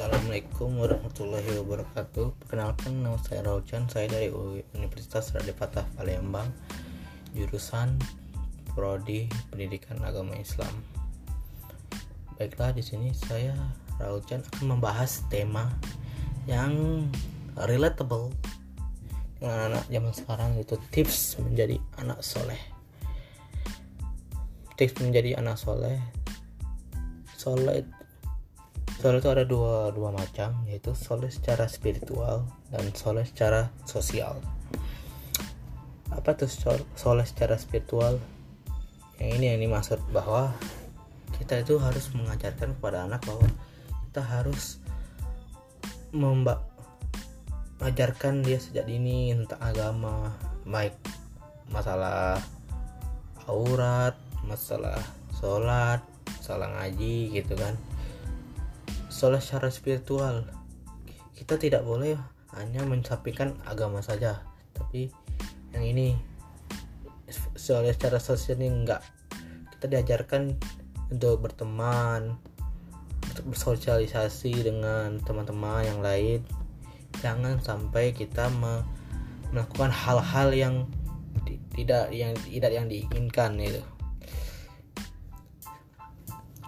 Assalamualaikum warahmatullahi wabarakatuh. Perkenalkan nama saya Raucan Saya dari Universitas Raden Fatah Palembang Jurusan Prodi Pendidikan Agama Islam. Baiklah di sini saya Raucan akan membahas tema yang relatable dengan anak zaman sekarang itu tips menjadi anak soleh. Tips menjadi anak soleh. Soleh soleh itu ada dua dua macam yaitu soleh secara spiritual dan soleh secara sosial. Apa tuh soleh secara spiritual? Yang ini yang dimaksud bahwa kita itu harus mengajarkan kepada anak bahwa kita harus memba ajarkan dia sejak dini tentang agama baik masalah aurat masalah sholat masalah ngaji gitu kan soal secara spiritual. Kita tidak boleh hanya mencapikan agama saja. Tapi yang ini soal secara sosial ini enggak. Kita diajarkan untuk berteman untuk bersosialisasi dengan teman-teman yang lain. Jangan sampai kita me melakukan hal-hal yang tidak yang tidak yang diinginkan itu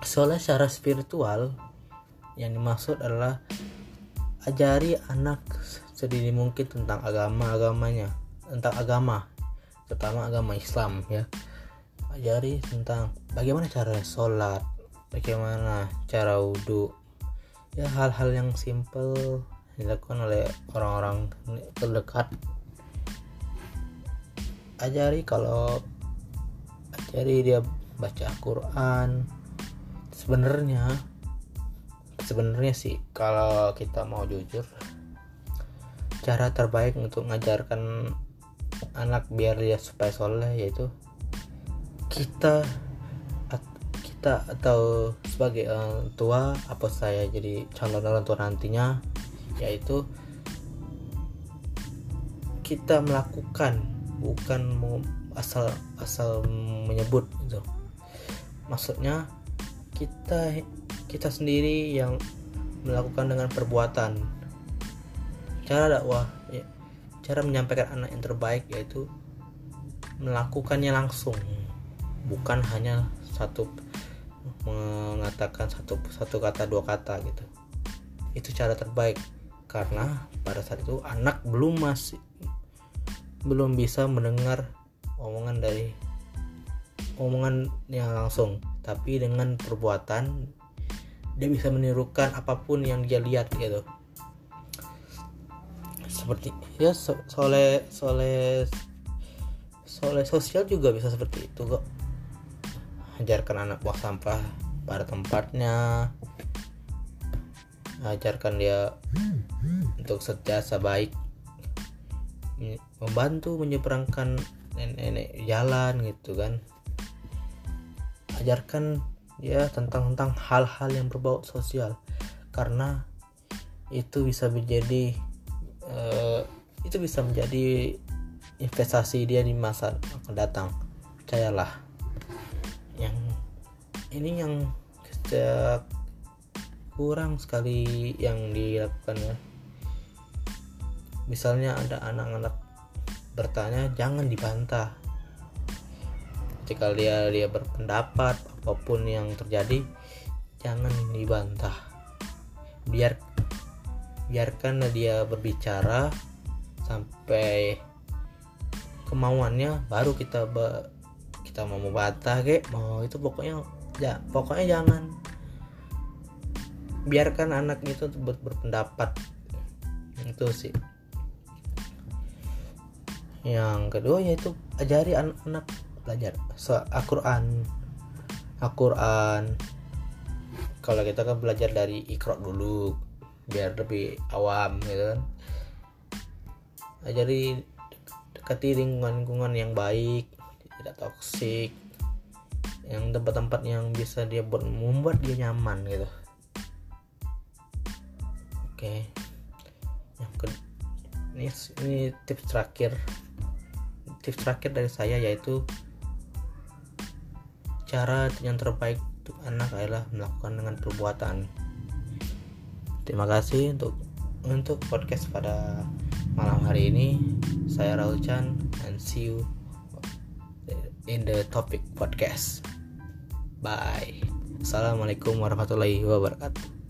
soalnya secara spiritual yang dimaksud adalah ajari anak sedini mungkin tentang agama agamanya tentang agama terutama agama Islam ya. Ajari tentang bagaimana cara sholat bagaimana cara wudhu ya hal-hal yang simple dilakukan oleh orang-orang terdekat. Ajari kalau ajari dia baca Quran. Sebenarnya sebenarnya sih kalau kita mau jujur cara terbaik untuk mengajarkan anak biar dia supaya soleh yaitu kita kita atau sebagai orang tua apa saya jadi calon orang tua nantinya yaitu kita melakukan bukan asal asal menyebut gitu. Maksudnya kita kita sendiri yang melakukan dengan perbuatan. Cara dakwah ya, cara menyampaikan anak yang terbaik yaitu melakukannya langsung. Bukan hanya satu mengatakan satu satu kata dua kata gitu. Itu cara terbaik karena pada saat itu anak belum masih belum bisa mendengar omongan dari omongan yang langsung. Tapi dengan perbuatan dia bisa menirukan apa pun yang dia lihat gitu. Seperti ya so, soleh soleh soleh sosial juga bisa seperti itu kok. Ajarkan anak buang sampah pada tempatnya. Ajarkan dia untuk setiasa baik. Membantu menyeberangkan nenek-nenek jalan gitu kan. Ajarkan ya tentang tentang hal-hal yang berbau sosial. Karena itu bisa menjadi uh, itu bisa menjadi investasi dia di masa akan datang. Percayalah. Yang ini yang sejak kurang sekali yang dilakukan ya. Misalnya ada anak-anak bertanya jangan dibantah. Ketika dia dia berpendapat apa pun yang terjadi jangan dibantah. Biar biarkan dia berbicara sampai kemauannya baru kita be, kita mau membantah kek mau itu pokoknya ya pokoknya jangan. Biarkan anak itu ber, berpendapat. Itu sih. Yang kedua yaitu ajari anak-anak belajar Al-Quran Al-Quran. Kalau kita kan belajar dari ikro dulu biar lebih awam gitu kan? Ajari dekati lingkungan-lingkungan yang baik tidak toksik yang tempat-tempat yang bisa dia buat membuat dia nyaman gitu. Oke. Yang ke ini, ini tips terakhir. Tips terakhir dari saya yaitu cara yang terbaik untuk anak adalah melakukan dengan perbuatan. Terima kasih untuk untuk podcast pada malam hari ini. Saya Raul Chan and see you in the topic podcast. Bye. Assalamualaikum warahmatullahi wabarakatuh